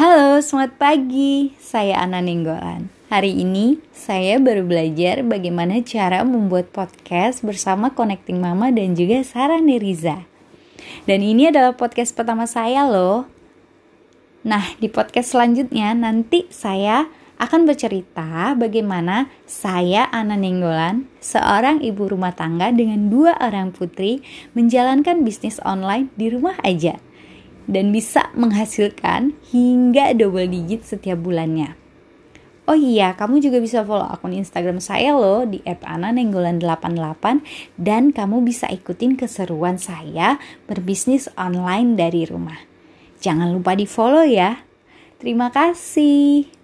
Halo, selamat pagi. Saya Ana Nenggolan. Hari ini saya baru belajar bagaimana cara membuat podcast bersama Connecting Mama dan juga Sarah Neriza. Dan ini adalah podcast pertama saya loh. Nah, di podcast selanjutnya nanti saya akan bercerita bagaimana saya Ana Nenggolan, seorang ibu rumah tangga dengan dua orang putri, menjalankan bisnis online di rumah aja dan bisa menghasilkan hingga double digit setiap bulannya. Oh iya, kamu juga bisa follow akun Instagram saya loh di @ananenggolan88 dan kamu bisa ikutin keseruan saya berbisnis online dari rumah. Jangan lupa di follow ya. Terima kasih.